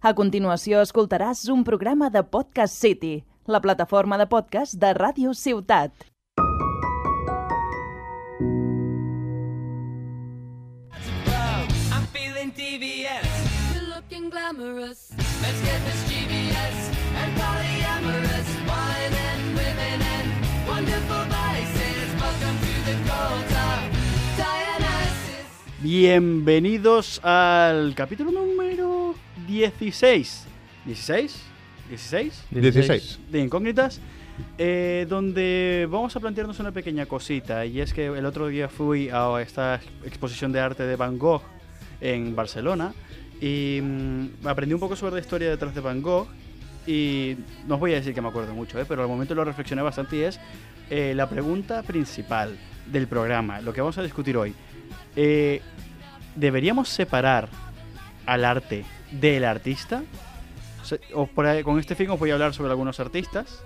A continuació escoltaràs un programa de Podcast City, la plataforma de podcast de Ràdio Ciutat. I'm feeling TVS. You're looking glamorous. Let's get mischievous and polyamorous. Wine and women and wonderful vices. Welcome to the cult of Dionysus. Bienvenidos al capítulo número 16. ¿16? ¿16? 16. De Incógnitas. eh, donde vamos a plantearnos una pequeña cosita. Y es que el otro día fui a esta exposición de arte de Van Gogh en Barcelona. Y mm, aprendí un poco sobre la historia detrás de Van Gogh. Y no os voy a decir que me acuerdo mucho, ¿eh? pero al momento lo reflexioné bastante y es eh, la pregunta principal del programa, lo que vamos a discutir hoy. Eh, ¿Deberíamos separar al arte del artista? Se- os por ahí- con este fin os voy a hablar sobre algunos artistas,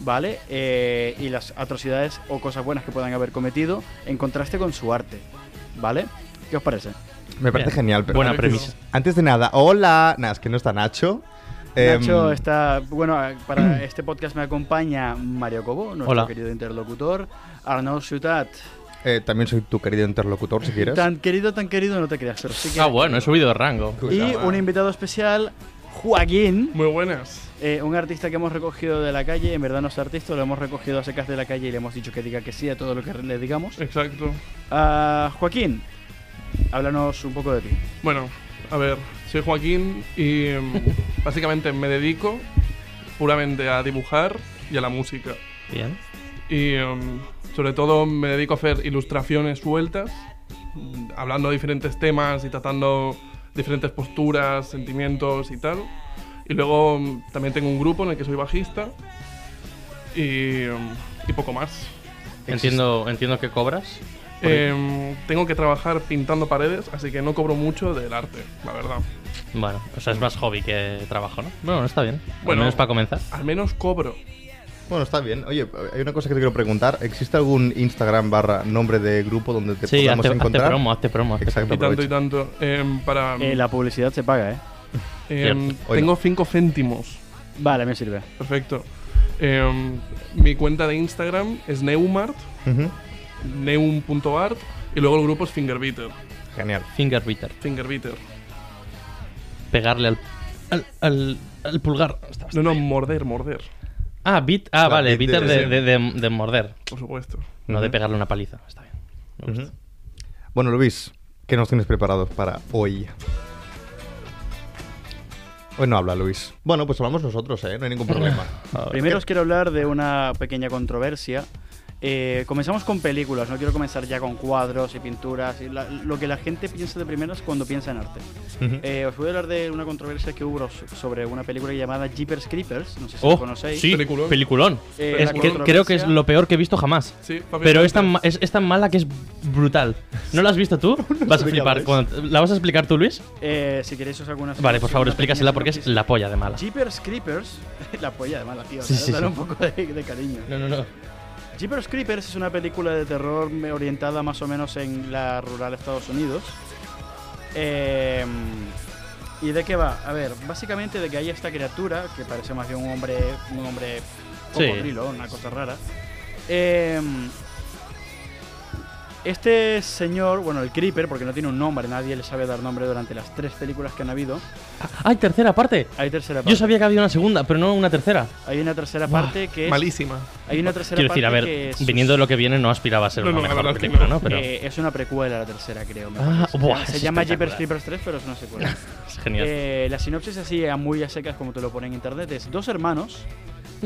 ¿vale? Eh, y las atrocidades o cosas buenas que puedan haber cometido en contraste con su arte, ¿vale? ¿Qué os parece? Me parece Bien. genial. Pero Buena antes- premisa. Antes de nada, hola. Nada, es que no está Nacho. Nacho Em, está, bueno, para este podcast me acompaña Mario Cobo, nuestro Hola. querido interlocutor, Arnaud Ciutat. Eh, también soy tu querido interlocutor, si quieres. Tan querido, tan querido, no te creas, pero sí que... Ah, bueno, he subido de rango. Y un invitado especial, Joaquín. Muy buenas. Eh, un artista que hemos recogido de la calle, en verdad no es artista, lo hemos recogido a secas de la calle y le hemos dicho que diga que sí a todo lo que le digamos. Exacto. Ah, Joaquín, háblanos un poco de ti. Bueno, a ver, soy Joaquín y em, básicamente me dedico puramente a dibujar y a la música. Bien. Y em, sobre todo me dedico a hacer ilustraciones sueltas, mm, hablando de diferentes temas y tratando diferentes posturas, sentimientos y tal. Y luego em, también tengo un grupo en el que soy bajista y, y poco más. Entiendo, entiendo que cobras. Em, tengo que trabajar pintando paredes, así que no cobro mucho del arte, la verdad. Bueno, o sea, es más hobby que trabajo, ¿no? Bueno, está bien. Bueno, Bueno. Al menos para comenzar. Al menos cobro. Bueno, está bien. Oye, hay una cosa que te quiero preguntar. ¿Existe algún Instagram barra nombre de grupo donde te Sí, podamos hazte, hazte encontrar? promo, hazte promo. hazte Exacto. Y tanto y tanto. Em, para, Eh, la publicidad se paga, ¿eh? em, tengo no. 5 céntimos. Vale, me sirve. Perfecto. Em, mi cuenta de Instagram es neumart, neum.art, y luego el grupo es fingerbeater. Genial. promo. Finger beater. Fingerbeater. Pegarle al, al, al, al pulgar. Está No, no, morder, morder, Ah, beat. Ah, La vale, beat beater de- de, de, de- de morder. por supuesto. No de Ujú. pegarle una paliza. Está bien. Me gusta. Bueno, Luis, ¿qué nos tienes preparado para hoy? Hoy no habla Luis. Bueno, pues hablamos nosotros, ¿eh? No hay ningún problema. Primero os quiero hablar de una pequeña controversia. Eh, comenzamos con películas, no quiero comenzar ya con cuadros y pinturas. Y la- lo que la gente piensa de primeras cuando piensa en arte. Ujú. Eh, os voy a hablar de una controversia que hubo so- sobre una película llamada Jeepers Creepers. No sé si Oh, la conocéis. sí, Peliculón. peliculón. Eh, Es que- creo que es lo peor que he visto jamás. Sí, Pero es tan, es, es tan mala que es brutal. ¿No la has visto tú? Vas a flipar. ¿La vas a explicar tú, Luis? Eh, si queréis os hago una Vale, por favor, explícasela porque es la polla de mala. Jeepers Creepers, la polla de mala, tío. Sí, sí. un poco de, de cariño. No, no, no. Jeepers Creepers es una película de terror orientada más o menos en la rural Estados Unidos. Eh, ¿Y de qué va? A ver, básicamente de que hay esta criatura que parece más bien un hombre, un hombre Sí. cocodrilo, una cosa rara. Eh, este señor, bueno, el Creeper, porque no tiene un nombre, nadie le sabe dar nombre durante las tres películas que han habido. ¡Ay, tercera parte! Hay tercera parte. Yo sabía que había una segunda, pero no una tercera. Hay una tercera parte que es. Malísima. Hay una tercera Quiero parte decir, a ver, que es- viniendo de lo que viene, no aspiraba a ser No, una no, mejor película, no. Eh, es una precuela la tercera, creo. me Ah, buah, se es llama Jeepers. Creepers 3, pero es una secuela. es genial. Eh, la sinopsis así, a muy a secas como te lo pone en internet, es dos hermanos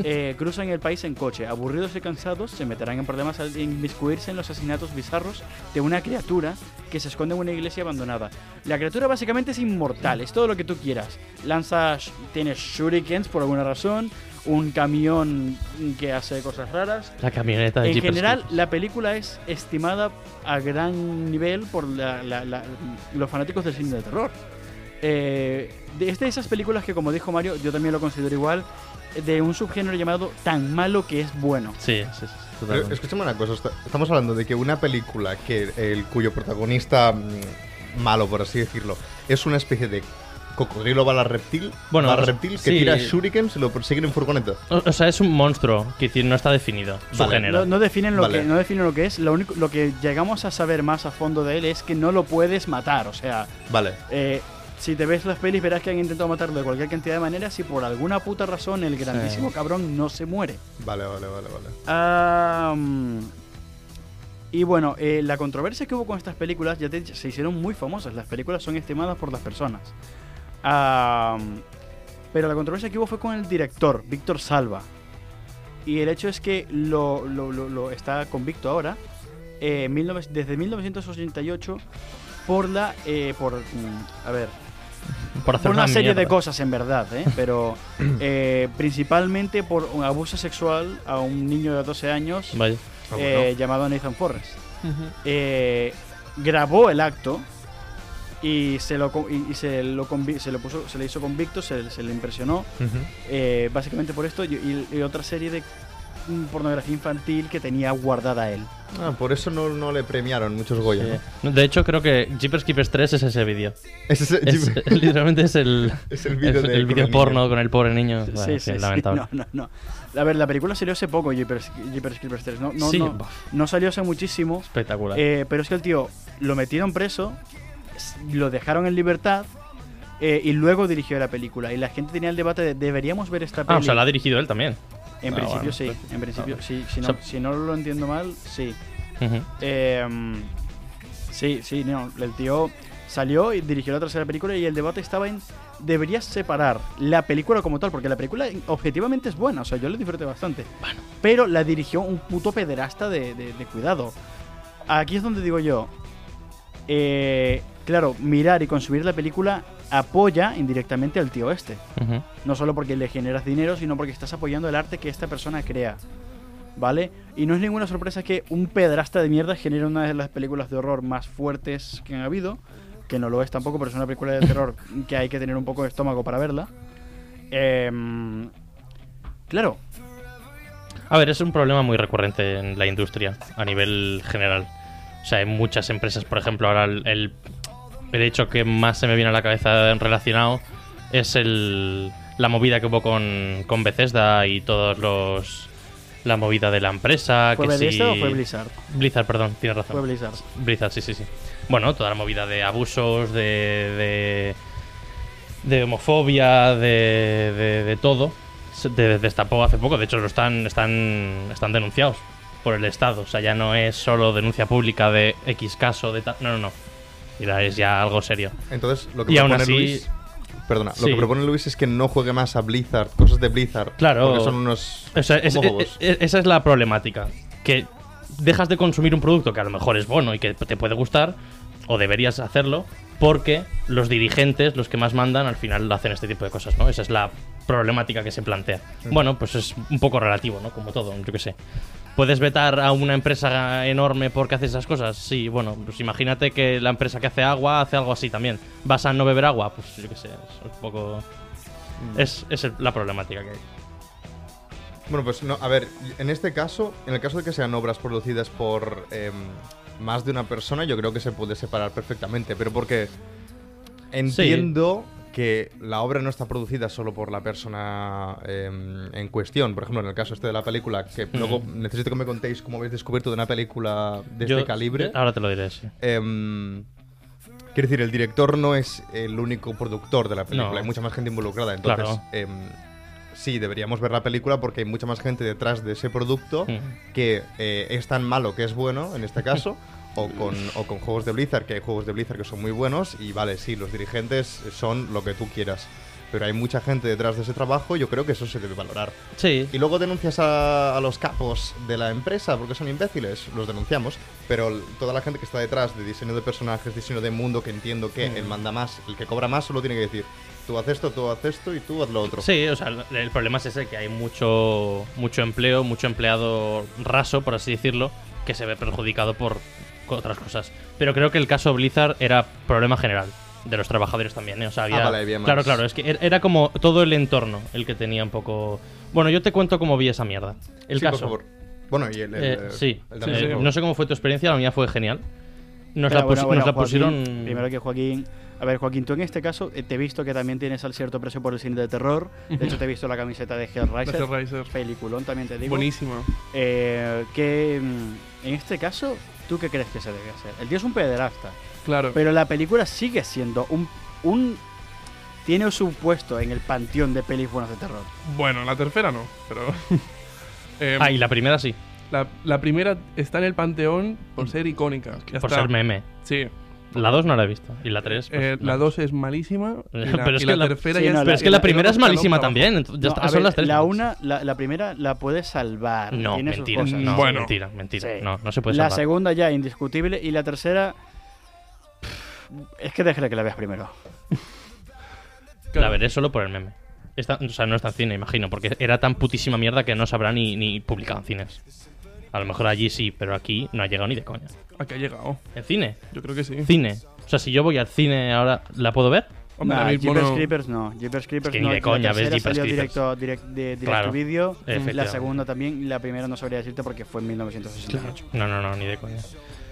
eh, cruzan el país en coche. Aburridos y cansados, se meterán en problemas al inmiscuirse en los asesinatos bizarros de una criatura que se esconde en una iglesia abandonada. La criatura básicamente es inmortal, es todo lo que tú quieras. Lanza, tiene shurikens por alguna razón, un camión que hace cosas raras. la camioneta de En Jeepers general, la película es estimada a gran nivel por la- la- la- los fanáticos del cine de terror. Eh, de, es de esas películas que, como dijo Mario, yo también lo considero igual, de un subgénero llamado tan malo que es bueno. Sí, sí, sí. Pero escúchame una cosa, estamos hablando de que una película que el cuyo protagonista mm, malo, por así decirlo, es una especie de cocodrilo bala reptil. Bueno, bala reptil que sí. tira shurikens y lo persiguen en furgoneta. O, o sea, es un monstruo, que no está definido su Vale, género. No, no definen lo Vale. que no definen lo que es. Lo único lo que llegamos a saber más a fondo de él es que no lo puedes matar. O sea, Vale. eh, si te ves las pelis verás que han intentado matarlo de cualquier cantidad de maneras y por alguna puta razón el grandísimo cabrón no se muere. Vale, vale, vale, vale. Y bueno, eh, la controversia que hubo con estas películas ya te se hicieron muy famosas. Las películas son estimadas por las personas. Pero la controversia que hubo fue con el director, Víctor Salva. Y el hecho es que lo, lo- lo- lo está convicto ahora, eh, 19 desde 1988, por la. eh, por. mm, a ver, por hacer una serie de cosas en verdad, ¿eh? pero eh, principalmente por un abuso sexual a un niño de 12 años Vaya. Ah, eh, bueno. llamado Nathan Forrest. Eh, grabó el acto y se lo y, y se lo convi- se lo puso se le hizo convicto, se, se le impresionó eh, básicamente por esto y, y- y otra serie de pornografía infantil que tenía guardada él. Ah, por eso no, no le premiaron muchos Goya. Sí. ¿no? De hecho, creo que Jeepers Keepers 3 es ese vídeo. Ese es, Es- literalmente es el, Es el vídeo el- de- el con vídeo el porno con el pobre niño. Bueno, sí, en sí, sí. lamentable. No, no, no. A ver, la película salió hace poco, Jeepers, Jeepers Creepers 3. No, no, Sí, no, no salió hace muchísimo. Espectacular. Eh, pero es que el tío lo metieron preso, lo dejaron en libertad eh, y luego dirigió la película. Y la gente tenía el debate de deberíamos ver esta ah, peli. o sea, la ha dirigido él también. En Ah, principio bueno. sí, en principio sí. Si no, si lo entiendo mal, sí. Eh, sí, sí, no. El tío salió y dirigió la tercera película y el debate estaba en deberías separar la película como tal, porque la película objetivamente es buena, o sea, yo la disfruté bastante. Pero la dirigió un puto pederasta de, de- de cuidado. Aquí es donde digo yo, eh, claro, mirar y consumir la película apoya indirectamente al tío este. No solo porque le generas dinero, sino porque estás apoyando el arte que esta persona crea. ¿Vale? Y no es ninguna sorpresa que un pedrasta de mierda genere una de las películas de horror más fuertes que han habido. Que no lo es tampoco, pero es una película de terror que hay que tener un poco de estómago para verla. Em, claro, A ver, es un problema muy recurrente en la industria a nivel general. O sea, hay muchas empresas, por ejemplo, ahora el, el, el hecho que más se me viene a la cabeza relacionado es el, la movida que hubo con, con Bethesda y todos los... La movida de la empresa. ¿fue que o fue Blizzard? Blizzard, perdón, tienes razón. Fue Blizzard. Blizzard, sí, sí, sí. Bueno, toda la movida de abusos, de. de, de homofobia, de, de, de todo. Se de- destapó hace poco. De hecho, lo están, están, están denunciados por el Estado. O sea, ya no es solo denuncia pública de X caso, de tal. No, no, no. Mira, es ya algo serio. Entonces, lo que Y aún propone así- Luis. Perdona, lo que propone Luis es que no juegue más a Blizzard, cosas de Blizzard. Claro. Porque son unos. O sea, es- homófobos. es- esa es la problemática. Que dejas de consumir un producto que a lo mejor es bueno y que te puede gustar, o deberías hacerlo, porque los dirigentes, los que más mandan, al final hacen este tipo de cosas, ¿no? Esa es la problemática que se plantea. Bueno, pues es un poco relativo, ¿no? Como todo, yo qué sé. ¿Puedes vetar a una empresa enorme porque hace esas cosas? Sí, bueno, pues imagínate que la empresa que hace agua hace algo así también. ¿Vas a no beber agua? Pues yo qué sé, es un poco... Es, es el- la problemática que hay. Bueno, pues no, a ver, en este caso, en el caso de que sean obras producidas por em, más de una persona, yo creo que se puede separar perfectamente, pero porque entiendo que la obra no está producida solo por la persona em, en cuestión. Por ejemplo, en el caso este de la película, que luego necesito que me contéis cómo habéis descubierto de una película de Yo- este calibre. Ahora te lo diré, sí. Em, quiero decir, el director no es el único productor de la película, No. hay mucha más gente involucrada. Entonces, Claro. em, sí, deberíamos ver la película porque hay mucha más gente detrás de ese producto Mm. que eh, es tan malo que es bueno, en este caso. O con, o con juegos de Blizzard, que hay juegos de Blizzard que son muy buenos y vale, sí, los dirigentes son lo que tú quieras. Pero hay mucha gente detrás de ese trabajo yo creo que eso se debe valorar. Sí. Y luego denuncias a, a los capos de la empresa porque son imbéciles, los denunciamos, pero toda la gente que está detrás de diseño de personajes, diseño de mundo, que entiendo que el manda más, el que cobra más, solo tiene que decir, tú haz esto, tú haz esto y tú haz lo otro. Sí, o sea, el- problema es ese, que hay mucho, mucho empleo, mucho empleado raso, por así decirlo, que se ve perjudicado por otras cosas. Pero creo que el caso Blizzard era problema general. De los trabajadores también, ¿eh? O sea, había... Ah, vale, había más. Claro, claro, es que er- era como todo el entorno el que tenía un poco... Bueno, yo te cuento cómo vi esa mierda. El Sí, caso... por favor. Bueno, y el... el, Eh, sí, el no sé cómo fue tu experiencia, la mía fue genial. Nos Pero la, bueno, bueno, nos la Joaquín, pusieron... Primero que Joaquín, A ver, Joaquín, tú en este caso eh, te he visto que también tienes al cierto precio por el cine de terror. De hecho, te he visto la camiseta de Hellraiser. Hellraiser. Peliculón, también te digo. Buenísima. Eh, que mm, en este caso, ¿tú qué crees que se debe hacer? El tío es un pederasta, Claro. pero la película sigue siendo un, un tiene su puesto en el panteón de pelis buenas de terror. Bueno, la tercera no, pero. Eh, Ah, y la primera sí, la, la primera está en el panteón por ser icónica. Por está. ser meme. Sí. La 2 no la he visto. Y la 3. Eh, la 2 es malísima. Y la, Pero es y que la la- tercera Sí, ya no, es- Pero es que la- la la- primera es la- la- malísima la- también. entonces ya No, está, a son ver, las tres. la una, la, la primera la puedes salvar. No, tiene sus mentira. cosas. No, Bueno. mentira, mentira. Sí. No, no se puede la salvar. segunda ya indiscutible y la tercera es que déjale que la veas primero. La veré solo por el meme. Esta- o sea, no está en cine, imagino, porque era tan putísima mierda que no se habrá ni, ni publicado en cines. A lo mejor allí sí, pero aquí no ha llegado ni de coña. ¿A qué ha llegado? ¿En cine? Yo creo que sí. Cine. O sea, si yo voy al cine ahora, ¿la puedo ver? Hombre, Nah, Jeepers no- Creepers no. Jeepers Creepers que ni no. de la coña ves Jeepers salió Creepers. directo, direct, de, directo Claro, vídeo. La segunda también. La primera no sabría decirte porque fue en 1968. No, no, no, ni de coña.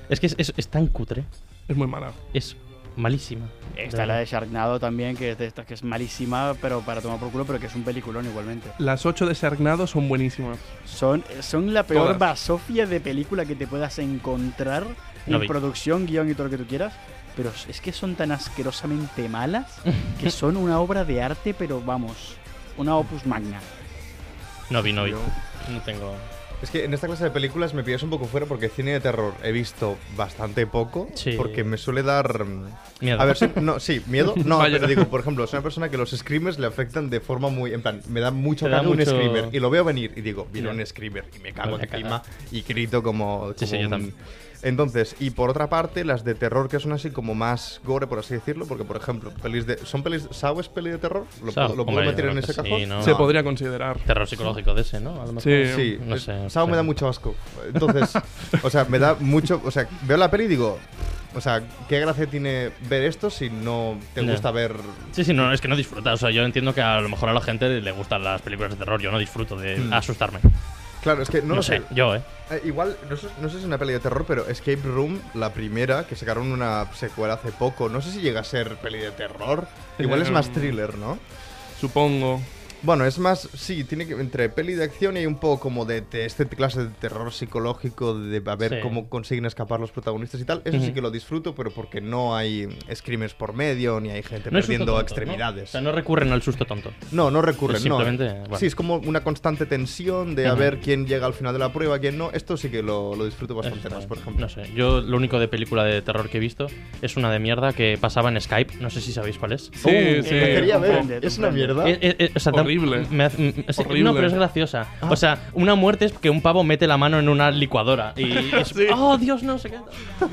Es que es, es- es tan cutre. Es muy mala. Es malísima. Está la de Sharknado también, que es de estas que es malísima, pero para tomar por culo, pero que es un peliculón igualmente. Las 8 de Sharknado son buenísimas. Son, son la peor Todas. basofia de película que te puedas encontrar en No producción, guion y todo lo que tú quieras. Pero es que son tan asquerosamente malas que son una obra de arte, pero vamos, una opus magna. No vi, no vi. Yo- No tengo. Es que en esta clase de películas me pillas un poco fuera porque cine de terror he visto bastante poco. Sí. Porque me suele dar. mm, Miedo. A ver, no, sí, miedo. No, Vaya. pero digo, por ejemplo, soy una persona que los screamers le afectan de forma muy. En plan, me da mucho da cago un mucho- screamer. Y lo veo venir y digo, viene Ya. un screamer. Y me cago a encima y grito como. Sí, sí, yo un- también. Entonces, y por otra parte, las de terror que son así como más gore, por así decirlo, porque por ejemplo, pelis de. ¿Son pelis. ¿Saw es peli de terror? ¿Lo, Saw, puedo- lo puedo hombre, meter en ese cajón? sí, ¿no? Se podría considerar. Terror psicológico de ese, ¿no? A lo mejor. Sí. Sí, No sé, sé. me da mucho asco. Entonces, o sea, me da mucho. O sea, veo la peli y digo, o sea, ¿qué gracia tiene ver esto si no te gusta ver. Sí, sí, no, es que no disfruta. O sea, yo entiendo que a lo mejor a la gente le gustan las películas de terror. Yo no disfruto de Hmm. asustarme. Claro, es que no, No, lo sé, sé. yo, ¿eh? Eh, igual, no sé, no sé si es una peli de terror, pero Escape Room, la primera, que sacaron una secuela hace poco, no sé si llega a ser peli de terror. Igual es más thriller, ¿no? Supongo. Bueno, es más, sí, tiene que entre peli de acción y hay un poco como de, de este clase de terror psicológico, de a ver Sí. cómo consiguen escapar los protagonistas y tal. Eso sí Ujú. que lo disfruto, pero porque no hay screamers por medio, ni hay gente No perdiendo tonto, extremidades. ¿no? O sea, no recurren al susto tonto. No, no recurren, no. simplemente, bueno. Sí, es como una constante tensión de a ver quién llega al final de la prueba, quién no. Esto sí que lo, lo disfruto bastante más, por ejemplo. No sé, yo lo único de película de terror que he visto es una de mierda que pasaba en Skype. No sé si sabéis cuál es. Sí, Oh, sí. la quería ver. Es una mierda. Eh, eh, eh, o sea, Horrible. me hace- mm, sí, Horrible. No, pero es graciosa. O sea, una muerte es que un pavo mete la mano en una licuadora y es, Sí. oh Dios, no sé qué.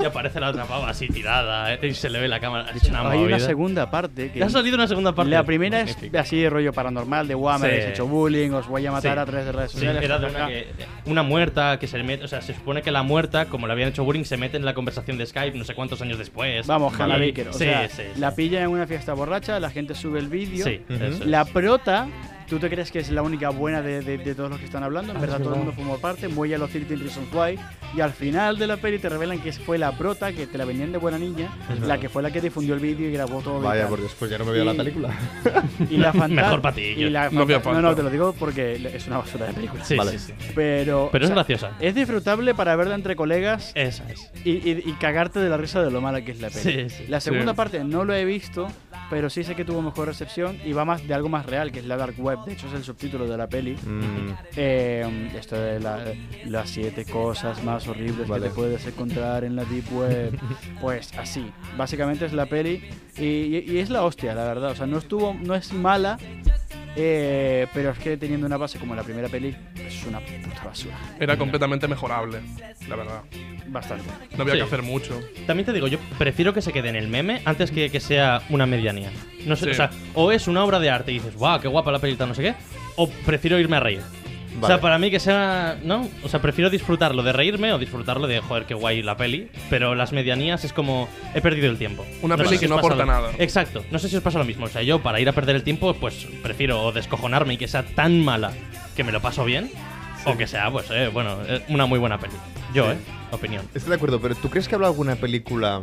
Y aparece la otra pava así tirada eh, y se le ve la cámara. Es una Hay una movida. segunda parte que Ha salido una segunda parte. La primera es así de rollo paranormal, de guau, me Sí. habéis hecho bullying, os voy a matar Sí. a través de redes Sí, sociales. era de jajaja. una, que, una muerta que se le mete, o sea, se supone que la muerta, como le habían hecho bullying, se mete en la conversación de Skype no sé cuántos años después. Vamos, Y- Hannah Baker. O sí, sea, sí, la sí. pilla en una fiesta borracha, la gente sube el vídeo. Sí, eso es. La prota, ¿tú te crees que es la única buena de, de- de todos los que están hablando? En Ah, verdad, todo el mundo formó parte. Muy a los 13 Reasons Why. Y al final de la peli te revelan que fue la prota, que te la vendían de buena niña, la que fue la que difundió el vídeo y grabó todo. Vaya, porque después ya no me veo la película. Y la Mejor pa' ti, y yo. la No no, no, te lo digo porque es una basura de película. Sí, Vale. sí, sí. Pero, Pero es o sea, graciosa. Es disfrutable para verla entre colegas Esa es. y, y- y cagarte de la risa de lo mala que es la peli. Sí, sí. La segunda Sí. parte no lo he visto, pero sí sé que tuvo mejor recepción y va más de algo más real, que es la Dark Web. De hecho, es el subtítulo de la peli. Mm, Eh, esto de la- las siete cosas más horribles Vale. que te puedes encontrar en la Deep Web. pues así. Básicamente es la peli y, y- y es la hostia, la verdad. O sea, no estuvo, no es mala. eh, pero es que teniendo una base como la primera peli, es una puta basura. Era completamente mejorable, la verdad. Bastante. No había Sí. que hacer mucho. También te digo, yo prefiero que se quede en el meme antes que que sea una medianía. No sé, Sí. o sea, o es una obra de arte y dices, guau, qué guapa la película, no sé qué, o prefiero irme a reír. O Vale. sea, para mí que sea, ¿no? O sea, prefiero disfrutarlo de reírme o disfrutarlo de, joder, qué guay la peli. Pero las medianías es como, he perdido el tiempo. Una peli que os no pasa aporta lo- nada. Exacto. No sé si os pasa lo mismo. O sea, yo para ir a perder el tiempo, pues prefiero o descojonarme y que sea tan mala que me lo paso bien. O que sea, pues, eh, bueno, eh, una muy buena peli. Yo, Sí. eh, opinión. Estoy de acuerdo, pero ¿tú crees que habrá alguna película